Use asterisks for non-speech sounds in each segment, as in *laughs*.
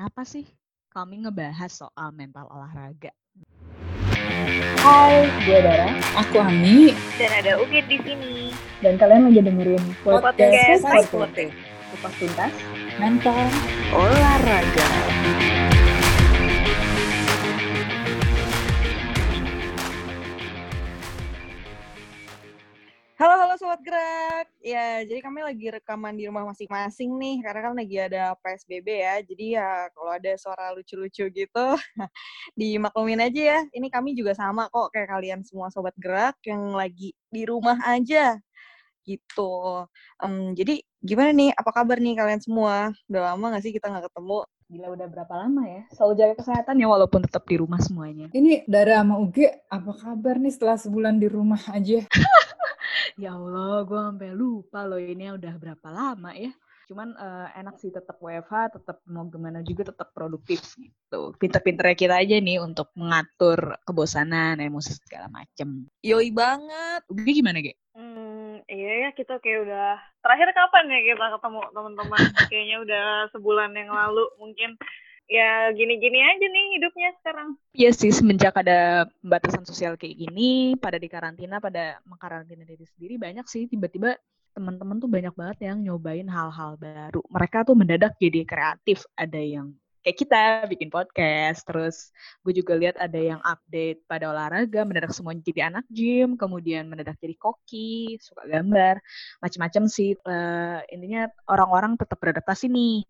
Kenapa sih kami ngebahas soal mental olahraga? Hai, gue Dara. Aku Ami. Dan ada Ugit di sini. Dan kalian lagi dengerin Podcast podcast. Kupas tuntas. Mental. Olahraga. Sobat gerak. Ya, jadi kami lagi rekaman di rumah masing-masing nih karena kan lagi ada PSBB ya. Jadi ya kalau ada suara lucu-lucu gitu *laughs* dimaklumin aja ya. Ini kami juga sama kok kayak kalian semua sobat gerak yang lagi di rumah aja gitu. Em, jadi gimana nih? Apa kabar nih kalian semua? Udah lama gak sih kita nggak ketemu? Gila udah berapa lama ya? Selalu jaga kesehatan ya walaupun tetap di rumah semuanya. Ini Dara sama Uge, apa kabar nih setelah sebulan di rumah aja? *laughs* Ya Allah, gue sampai lupa loh ini udah berapa lama ya. Cuman eh, enak sih tetap WFH, tetap mau gimana juga tetap produktif gitu. Pinter-pinternya kita aja nih untuk mengatur kebosanan, emosi segala macem. Yoi banget. Ugi gimana, Ge? Hmm, iya ya kita kayak udah terakhir kapan ya kita ketemu teman-teman? Kayaknya udah sebulan yang lalu mungkin. Ya gini-gini aja nih hidupnya sekarang. Iya sih, semenjak ada pembatasan sosial kayak gini, pada di karantina, pada mengkarantina diri sendiri, banyak sih tiba-tiba teman-teman tuh banyak banget yang nyobain hal-hal baru. Mereka tuh mendadak jadi kreatif. Ada yang kayak kita bikin podcast, terus gue juga lihat ada yang update pada olahraga, mendadak semuanya jadi anak gym, kemudian mendadak jadi koki, suka gambar, macam-macam sih. Eh, intinya orang-orang tetap beradaptasi nih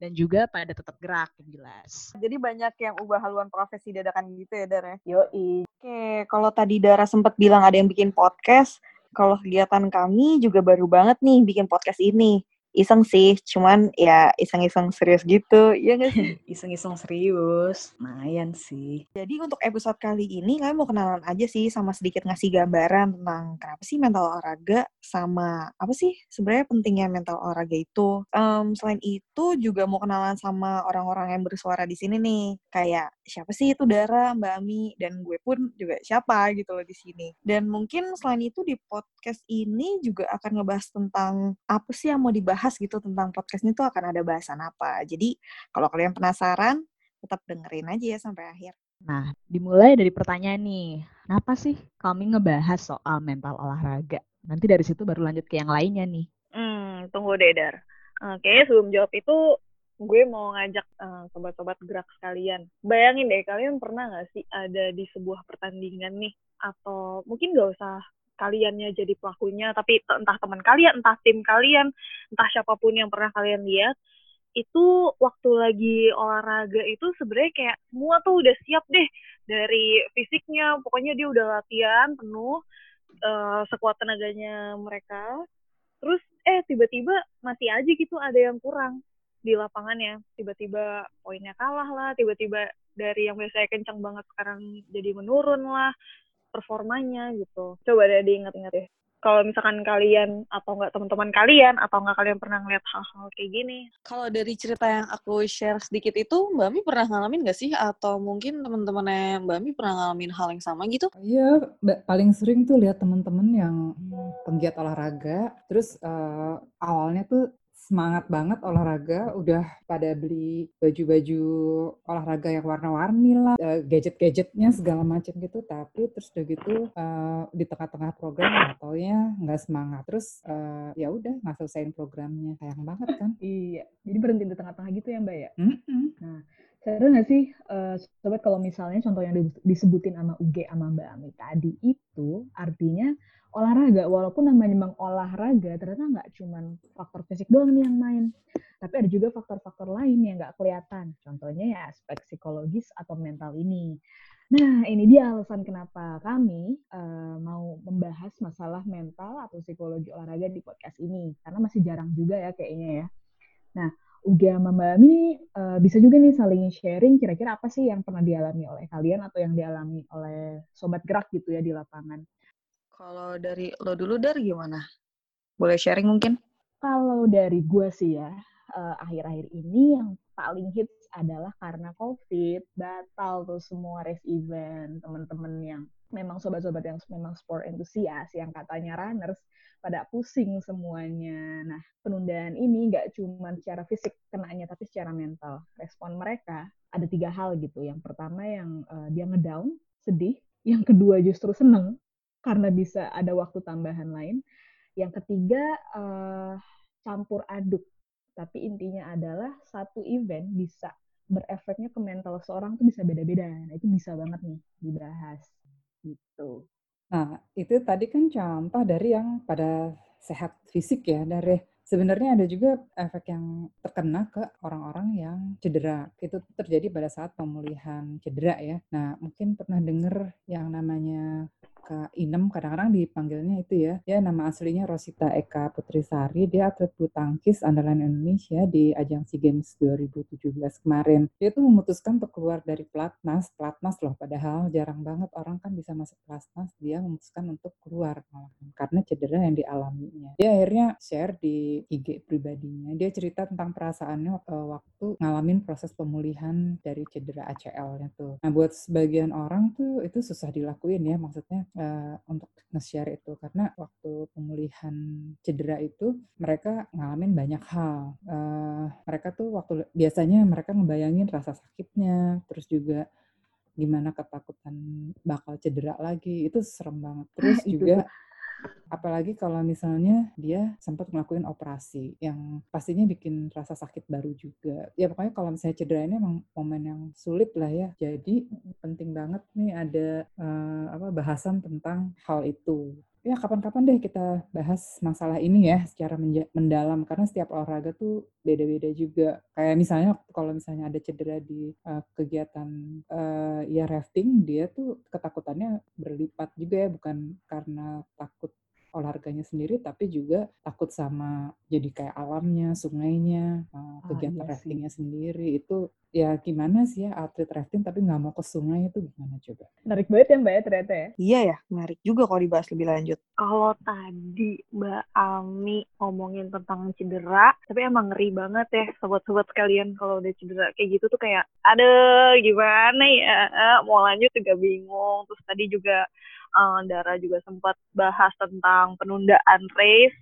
dan juga pada tetap gerak yang jelas. Jadi banyak yang ubah haluan profesi dadakan gitu ya, Dar ya? Yoi. Oke, kalau tadi Dara sempat bilang ada yang bikin podcast, kalau kegiatan kami juga baru banget nih bikin podcast ini. Iseng sih, cuman ya iseng-iseng serius gitu, iya nggak sih? *laughs* Iseng-iseng serius, lumayan sih. Jadi untuk episode kali ini kami mau kenalan aja sih sama sedikit ngasih gambaran tentang kenapa sih mental olahraga sama apa sih sebenarnya pentingnya mental olahraga itu. Em, selain itu juga mau kenalan sama orang-orang yang bersuara di sini nih. Kayak siapa sih itu Dara, Mbak Ami, dan gue pun juga siapa gitu loh di sini. Dan mungkin selain itu di podcast ini juga akan ngebahas tentang apa sih yang mau dibahas gitu tentang podcast ini tuh akan ada bahasan apa. Jadi kalau kalian penasaran, tetap dengerin aja ya sampai akhir. Nah, dimulai dari pertanyaan nih, kenapa sih kami ngebahas soal mental olahraga? Nanti dari situ baru lanjut ke yang lainnya nih. Hmm, tunggu deh Dar. Kayaknya sebelum jawab itu gue mau ngajak eh, sobat-sobat gerak sekalian. Bayangin deh kalian pernah nggak sih ada di sebuah pertandingan nih? Atau mungkin nggak usah kaliannya jadi pelakunya tapi entah teman kalian, entah tim kalian, entah siapa pun yang pernah kalian lihat itu waktu lagi olahraga itu sebenarnya kayak semua tuh udah siap deh dari fisiknya. Pokoknya dia udah latihan penuh eh, sekuat tenaganya mereka. Terus eh tiba-tiba masih aja gitu ada yang kurang di lapangannya. Tiba-tiba poinnya kalah lah tiba-tiba dari yang biasanya kencang banget sekarang jadi menurun lah performanya gitu. Coba deh diingat-ingat ya. Kalau misalkan kalian atau enggak teman-teman kalian atau enggak kalian pernah ngeliat hal-hal kayak gini. Kalau dari cerita yang aku share sedikit itu, Mbak Mi pernah ngalamin gak sih? Atau mungkin teman-temannya Mbak Mi pernah ngalamin hal yang sama gitu? Iya, paling sering tuh lihat temen-temen yang penggiat olahraga, terus eh, awalnya tuh semangat banget olahraga, udah pada beli baju-baju olahraga yang warna-warni lah, eh, gadget-gadgetnya segala macam gitu, tapi terus udah gitu eh, di tengah-tengah program nggak taunya nggak semangat, terus eh, ya udah nggak selesaiin programnya, sayang banget kan? Iya, jadi berhenti di tengah-tengah gitu ya Mbak ya? Mm-mm. Seru nggak sih, eh, sobat kalau misalnya contoh yang di- disebutin sama UG sama Mbak Ami tadi itu artinya olahraga, walaupun namanya memang olahraga, ternyata nggak cuman faktor fisik doang nih yang main, tapi ada juga faktor-faktor lain yang nggak kelihatan. Contohnya ya aspek psikologis atau mental ini. Nah, ini dia alasan kenapa kami eh, mau membahas masalah mental atau psikologi olahraga di podcast ini, karena masih jarang juga ya kayaknya ya. Nah, Uga sama Mbak Ami eh, bisa juga nih saling sharing kira-kira apa sih yang pernah dialami oleh kalian atau yang dialami oleh sobat gerak gitu ya di lapangan. Kalau dari lo dulu, Dar, gimana? Boleh sharing mungkin? Kalau dari gue sih ya, eh, akhir-akhir ini yang paling hits adalah karena COVID, batal tuh semua race event. Teman-teman yang memang sobat-sobat yang memang sport enthusiast, yang katanya runners, pada pusing semuanya. Nah, penundaan ini nggak cuma secara fisik kenanya, tapi secara mental. Respon mereka ada tiga hal gitu. Yang pertama yang uh, dia ngedown, sedih. Yang kedua justru seneng, karena bisa ada waktu tambahan lain. Yang ketiga, uh, campur aduk tapi intinya adalah satu event bisa berefeknya ke mental seorang tuh bisa beda-beda. Nah, itu bisa banget nih dibahas gitu. Nah, itu tadi kan contoh dari yang pada sehat fisik ya, dari Sebenarnya ada juga efek yang terkena ke orang-orang yang cedera. Itu terjadi pada saat pemulihan cedera ya. Nah, mungkin pernah dengar yang namanya Kak Inem, kadang-kadang dipanggilnya itu ya. Dia nama aslinya Rosita Eka Putrisari. Dia atlet bulu tangkis andalan Indonesia di ajang SEA Games 2017 kemarin. Dia tuh memutuskan untuk keluar dari pelatnas. Pelatnas loh, padahal jarang banget orang kan bisa masuk pelatnas. Dia memutuskan untuk keluar malah karena cedera yang dialaminya. Dia akhirnya share di IG pribadinya. Dia cerita tentang perasaannya uh, waktu ngalamin proses pemulihan dari cedera ACL-nya tuh. Nah, buat sebagian orang tuh itu susah dilakuin ya, maksudnya uh, untuk nge-share itu. Karena waktu pemulihan cedera itu mereka ngalamin banyak hal. Uh, mereka tuh waktu biasanya mereka ngebayangin rasa sakitnya, terus juga gimana ketakutan bakal cedera lagi. Itu serem banget. Terus juga Apalagi kalau misalnya dia sempat ngelakuin operasi yang pastinya bikin rasa sakit baru juga. Ya pokoknya kalau misalnya cedera ini emang momen yang sulit lah ya. Jadi penting banget nih ada uh, apa bahasan tentang hal itu ya kapan-kapan deh kita bahas masalah ini ya secara mendalam. Karena setiap olahraga tuh beda-beda juga. Kayak misalnya kalau misalnya ada cedera di uh, kegiatan uh, ya rafting dia tuh ketakutannya berlipat juga ya. Bukan karena takut olahraganya sendiri tapi juga takut sama jadi kayak alamnya, sungainya, uh, kegiatan iya raftingnya sendiri itu ya gimana sih ya atlet rafting tapi nggak mau ke sungai itu gimana coba? Menarik banget ya Mbak ya ternyata ya. Iya ya, menarik juga kalau dibahas lebih lanjut. Kalau tadi Mbak Ami ngomongin tentang cedera, tapi emang ngeri banget ya sobat-sobat sekalian kalau udah cedera kayak gitu tuh kayak, ada gimana ya, mau lanjut juga bingung. Terus tadi juga uh, Dara juga sempat bahas tentang penundaan race.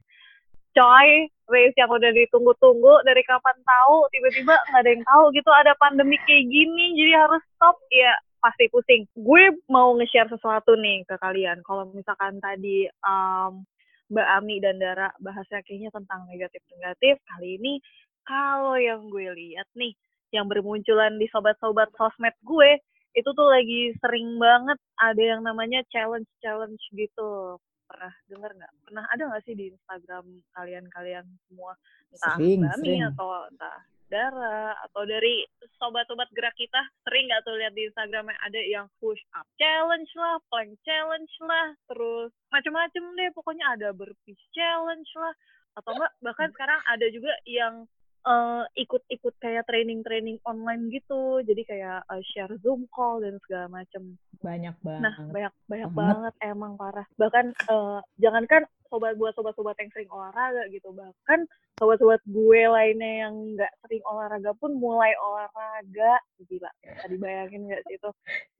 Coy, race yang udah ditunggu-tunggu dari kapan tahu, tiba-tiba nggak ada yang tahu gitu ada pandemi kayak gini, jadi harus stop. Ya pasti pusing. Gue mau nge-share sesuatu nih ke kalian. Kalau misalkan tadi um, Mbak Ami dan Dara bahasnya kayaknya tentang negatif-negatif, kali ini kalau yang gue lihat nih, yang bermunculan di sobat-sobat sosmed gue, itu tuh lagi sering banget ada yang namanya challenge challenge gitu. Pernah dengar nggak? Pernah ada nggak sih di Instagram kalian-kalian semua? Entah sering, Bami sering. atau entah Dara atau dari sobat-sobat gerak kita sering nggak tuh lihat di Instagram yang ada yang push up challenge lah, plank challenge lah, terus macam-macam deh. Pokoknya ada burpees challenge lah. Atau enggak bahkan sekarang ada juga yang uh, ikut-ikut kayak training-training online gitu. Jadi kayak uh, share zoom call dan segala macem. Banyak banget. nah banyak banyak banget, banget emang parah. Bahkan uh, jangankan sobat buat sobat-sobat yang sering olahraga gitu. Bahkan sobat-sobat gue lainnya yang nggak sering olahraga pun mulai olahraga. Gila tadi bayangin nggak sih itu?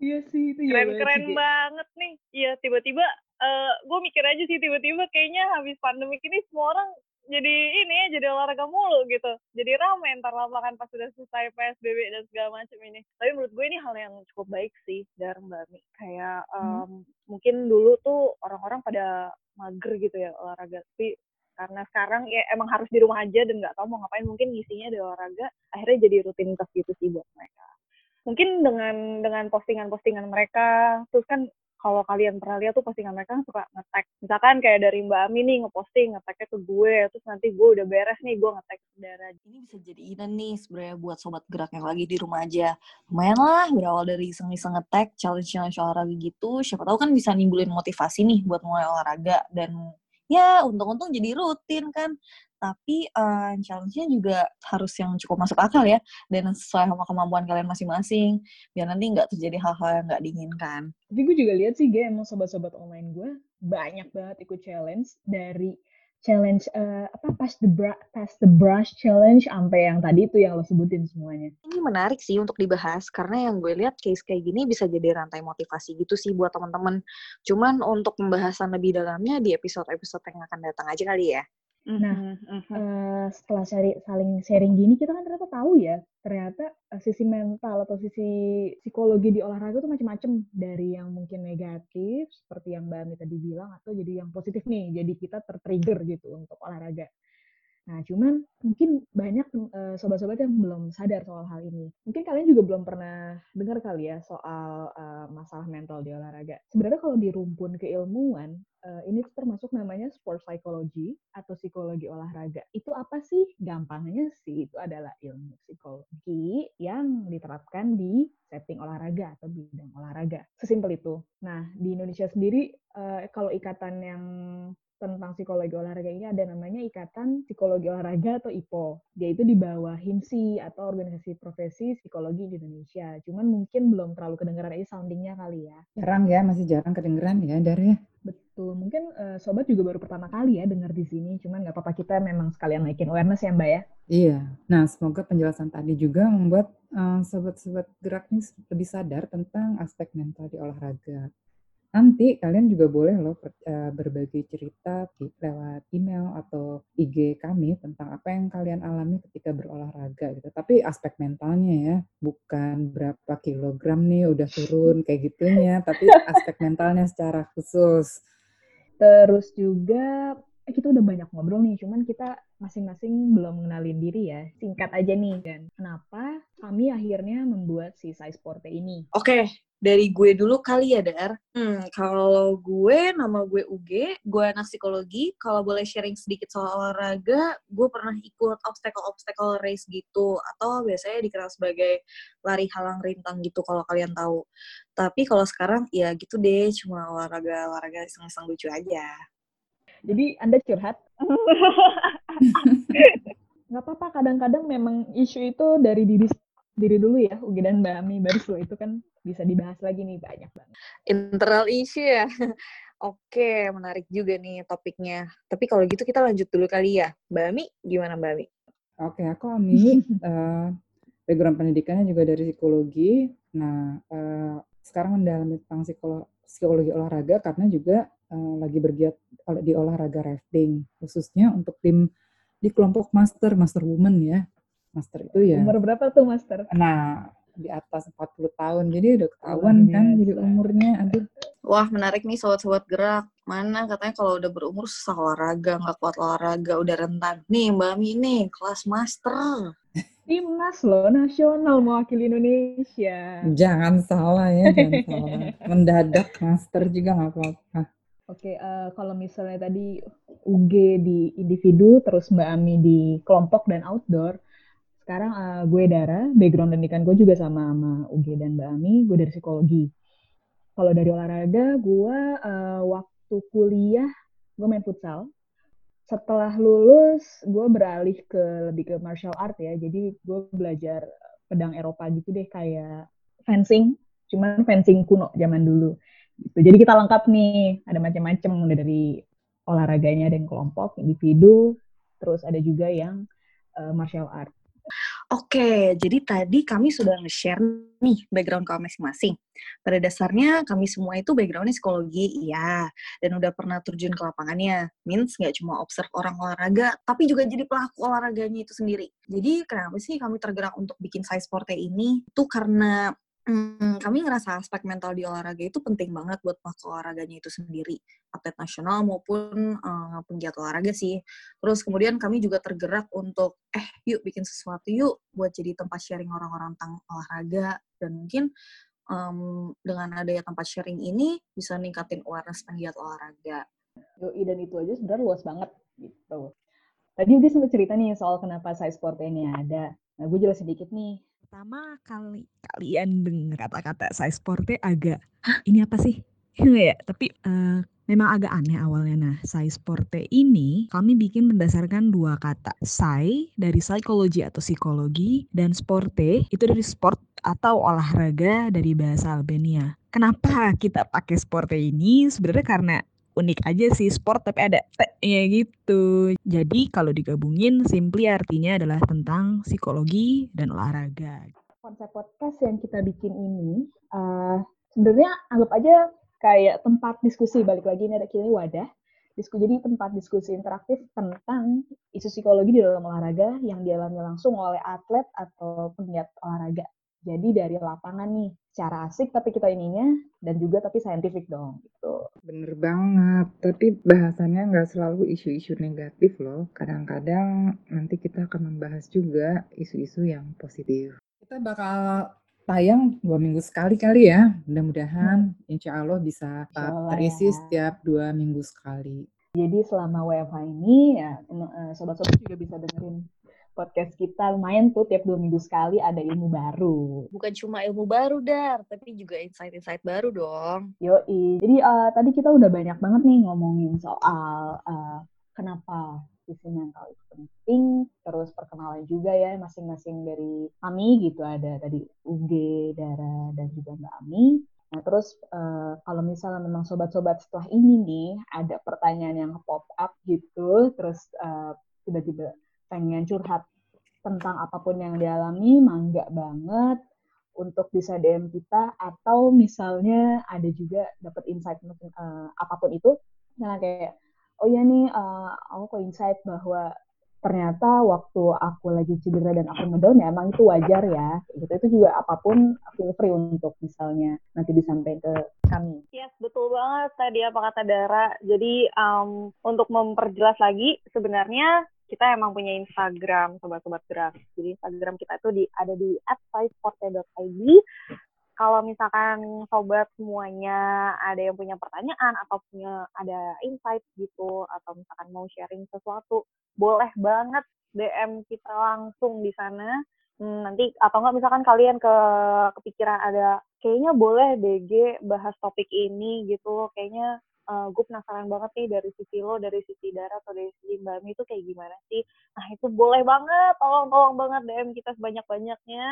Iya sih itu ya keren keren banget nih. Iya tiba-tiba uh, gue mikir aja sih tiba-tiba kayaknya habis pandemi ini semua orang jadi ini ya jadi olahraga mulu gitu. Jadi ramai ntar lapangan pas sudah selesai psbb dan segala macam ini. Tapi menurut gue ini hal yang cukup baik sih dari mbak Mi kayak um, hmm. mungkin dulu tuh orang-orang pada mager gitu ya olahraga. Tapi karena sekarang ya emang harus di rumah aja dan nggak tahu mau ngapain mungkin ngisinya di olahraga akhirnya jadi rutinitas gitu sih buat mereka. Mungkin dengan dengan postingan-postingan mereka terus kan kalau kalian pernah lihat tuh postingan mereka kan suka nge-tag. Misalkan kayak dari Mbak Ami nih ngeposting, nge-tagnya ke gue, terus nanti gue udah beres nih, gue nge-tag saudara. Ini bisa jadi ide nih sebenarnya buat sobat gerak yang lagi di rumah aja. Lumayan lah, berawal dari iseng-iseng nge-tag, challenge-challenge olahraga gitu, siapa tahu kan bisa nimbulin motivasi nih buat mulai olahraga, dan ya untung-untung jadi rutin kan tapi uh, challenge-nya juga harus yang cukup masuk akal ya dan sesuai sama kemampuan kalian masing-masing biar nanti nggak terjadi hal-hal yang nggak diinginkan. Tapi gue juga lihat sih, gue emang sobat-sobat online gue banyak banget ikut challenge dari challenge uh, apa pass the brush pass the brush challenge sampai yang tadi itu yang lo sebutin semuanya. Ini menarik sih untuk dibahas karena yang gue lihat case kayak gini bisa jadi rantai motivasi gitu sih buat teman-teman. Cuman untuk pembahasan lebih dalamnya di episode-episode yang akan datang aja kali ya. Nah, uh, setelah shari, saling sharing gini, kita kan ternyata tahu ya, ternyata uh, sisi mental atau sisi psikologi di olahraga tuh macam-macam dari yang mungkin negatif seperti yang Mbak Ami tadi bilang atau jadi yang positif nih, jadi kita tertrigger gitu untuk olahraga. Nah, cuman mungkin banyak uh, sobat-sobat yang belum sadar soal hal ini. Mungkin kalian juga belum pernah dengar kali ya soal uh, masalah mental di olahraga. Sebenarnya kalau di rumpun keilmuan, uh, ini termasuk namanya sport psychology atau psikologi olahraga. Itu apa sih? Gampangnya sih itu adalah ilmu psikologi yang diterapkan di setting olahraga atau bidang olahraga. Sesimpel itu. Nah, di Indonesia sendiri, uh, kalau ikatan yang tentang psikologi olahraga ini ada namanya Ikatan Psikologi Olahraga atau IPO. Dia itu di bawah HIMSI atau Organisasi Profesi Psikologi di Indonesia. Cuman mungkin belum terlalu kedengeran aja soundingnya kali ya. Jarang ya, masih jarang kedengeran ya, Dari ya. Betul, mungkin uh, sobat juga baru pertama kali ya dengar di sini, cuman nggak apa-apa kita memang sekalian naikin awareness ya Mbak ya. Iya, nah semoga penjelasan tadi juga membuat uh, sobat-sobat gerak ini lebih sadar tentang aspek mental di olahraga. Nanti kalian juga boleh loh uh, berbagi cerita lewat email atau IG kami tentang apa yang kalian alami ketika berolahraga gitu. Tapi aspek mentalnya ya, bukan berapa kilogram nih udah turun kayak gitunya, tapi aspek mentalnya secara khusus. Terus juga eh, kita udah banyak ngobrol nih, cuman kita masing-masing belum mengenalin diri ya. Singkat aja nih, dan kenapa kami akhirnya membuat si Size Porte ini? Oke, dari gue dulu kali ya, Dar. Hmm, kalau gue, nama gue Uge, gue anak psikologi. Kalau boleh sharing sedikit soal olahraga, gue pernah ikut obstacle-obstacle race gitu. Atau biasanya dikenal sebagai lari halang rintang gitu kalau kalian tahu. Tapi kalau sekarang, ya gitu deh, cuma olahraga-olahraga iseng-iseng lucu aja. Jadi Anda curhat? *laughs* Nggak apa-apa, kadang-kadang memang isu itu dari diri diri dulu ya, Ugi dan Mbak Ami, baru setelah itu kan bisa dibahas lagi nih banyak banget. Internal issue ya. *laughs* Oke, menarik juga nih topiknya. Tapi kalau gitu kita lanjut dulu kali ya. Mbak Ami, gimana Mbak Ami? Oke, aku Ami. uh, *laughs* background pendidikannya juga dari psikologi. Nah, uh, sekarang mendalami tentang psikolo psikologi olahraga karena juga uh, lagi bergiat di olahraga rafting, khususnya untuk tim di kelompok master, master woman ya. Master itu ya. Umur berapa tuh master? Nah, di atas 40 tahun. Jadi udah ketahuan oh, kan jadi umurnya. Aduh. Wah, menarik nih sobat-sobat gerak. Mana katanya kalau udah berumur susah olahraga, nggak kuat olahraga, udah rentan. Nih Mbak Mi nih, kelas master. Timnas loh, nasional mewakili Indonesia. Jangan salah ya, jangan salah. Mendadak master juga nggak apa-apa. Oke, uh, kalau misalnya tadi UG di individu, terus Mbak Ami di kelompok dan outdoor, sekarang uh, gue Dara, background pendidikan gue juga sama sama UG dan Mbak Ami, gue dari psikologi. Kalau dari olahraga, gue uh, waktu kuliah gue main futsal. Setelah lulus, gue beralih ke lebih ke martial art ya. Jadi gue belajar pedang Eropa gitu deh, kayak fencing, cuman fencing kuno zaman dulu. Gitu. Jadi kita lengkap nih, ada macam-macam dari olahraganya yang kelompok, individu, terus ada juga yang uh, martial art. Oke, jadi tadi kami sudah nge-share nih background kami masing-masing. Pada dasarnya kami semua itu backgroundnya psikologi, iya. Dan udah pernah terjun ke lapangannya. Means nggak cuma observe orang olahraga, tapi juga jadi pelaku olahraganya itu sendiri. Jadi kenapa sih kami tergerak untuk bikin size sporte ini? Itu karena Hmm, kami ngerasa aspek mental di olahraga itu penting banget buat pelaku olahraganya itu sendiri, atlet nasional maupun uh, penggiat olahraga sih. Terus kemudian kami juga tergerak untuk, eh yuk bikin sesuatu yuk buat jadi tempat sharing orang-orang tentang olahraga dan mungkin um, dengan adanya tempat sharing ini bisa ningkatin awareness penggiat olahraga. Yoi, dan itu aja sebenarnya luas banget gitu. Tadi udah sempat cerita nih soal kenapa saya sport ini ada. Nah, gue jelas sedikit nih Pertama kali kalian dengar kata-kata size sporte agak, "Hah, ini apa sih?" *laughs* ya, tapi, uh, memang agak aneh awalnya. Nah, size sporte ini kami bikin berdasarkan dua kata, sai dari psikologi atau psikologi dan sporte itu dari sport atau olahraga dari bahasa Albania. Kenapa kita pakai sporte ini? Sebenarnya karena unik aja sih sport tapi ada T-nya gitu. Jadi kalau digabungin simply artinya adalah tentang psikologi dan olahraga. Konsep podcast yang kita bikin ini uh, sebenarnya anggap aja kayak tempat diskusi balik lagi ini ada kini wadah diskusi jadi tempat diskusi interaktif tentang isu psikologi di dalam olahraga yang dialami langsung oleh atlet atau penggiat olahraga. Jadi dari lapangan nih, secara asik tapi kita ininya dan juga tapi saintifik dong gitu. Bener banget, tapi bahasannya nggak selalu isu-isu negatif loh. Kadang-kadang nanti kita akan membahas juga isu-isu yang positif. Kita bakal tayang dua minggu sekali kali ya. Mudah-mudahan hmm. insya Allah bisa terisi ya. setiap dua minggu sekali. Jadi selama WFH ini ya eh, sobat-sobat juga bisa dengerin podcast kita lumayan tuh tiap dua minggu sekali ada ilmu baru. Bukan cuma ilmu baru dar, tapi juga insight-insight baru dong. Yoi. Jadi uh, tadi kita udah banyak banget nih ngomongin soal uh, kenapa sisi mental itu penting, terus perkenalan juga ya masing-masing dari Ami gitu ada tadi UG, Dara dan juga Mbak Ami. Nah terus uh, kalau misalnya memang sobat-sobat setelah ini nih ada pertanyaan yang pop up gitu, terus uh, tiba-tiba pengen curhat tentang apa pun yang dialami, mangga banget untuk bisa DM kita atau misalnya ada juga dapat insight uh, apa pun itu, nah kayak oh ya nih uh, aku kok insight bahwa ternyata waktu aku lagi cedera dan aku ngedown ya emang itu wajar ya gitu itu juga apa pun feel free untuk misalnya nanti disampaikan ke kami. Yes betul banget tadi apa kata Dara. Jadi um, untuk memperjelas lagi sebenarnya kita emang punya Instagram sobat-sobat gerak. Jadi Instagram kita itu di ada di @sizeporte.id. Kalau misalkan sobat semuanya ada yang punya pertanyaan atau punya ada insight gitu atau misalkan mau sharing sesuatu, boleh banget DM kita langsung di sana. Hmm, nanti atau enggak misalkan kalian ke kepikiran ada kayaknya boleh DG bahas topik ini gitu, kayaknya uh, gue penasaran banget nih dari sisi lo, dari sisi Dara atau dari sisi Mbak Mi itu kayak gimana sih? Nah itu boleh banget, tolong-tolong banget DM kita sebanyak-banyaknya.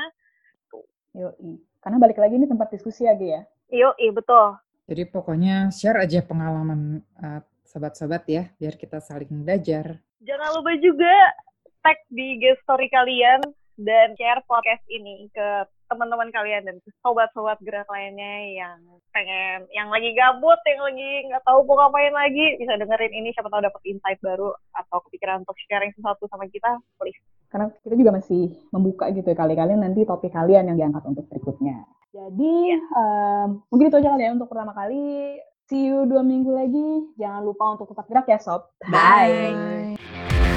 Tuh. Yoi. Karena balik lagi ini tempat diskusi ya, ya? Yoi, betul. Jadi pokoknya share aja pengalaman uh, sobat-sobat ya, biar kita saling belajar. Jangan lupa juga tag di guest story kalian dan share podcast ini ke teman-teman kalian dan sobat-sobat gerak lainnya yang pengen yang lagi gabut yang lagi nggak tahu mau ngapain lagi bisa dengerin ini siapa tahu dapat insight baru atau kepikiran untuk sharing sesuatu sama kita please. Karena kita juga masih membuka gitu ya kali-kali nanti topik kalian yang diangkat untuk berikutnya. Jadi yeah. um, mungkin itu aja kali ya untuk pertama kali. See you dua minggu lagi. Jangan lupa untuk tetap gerak ya sob. Bye, bye.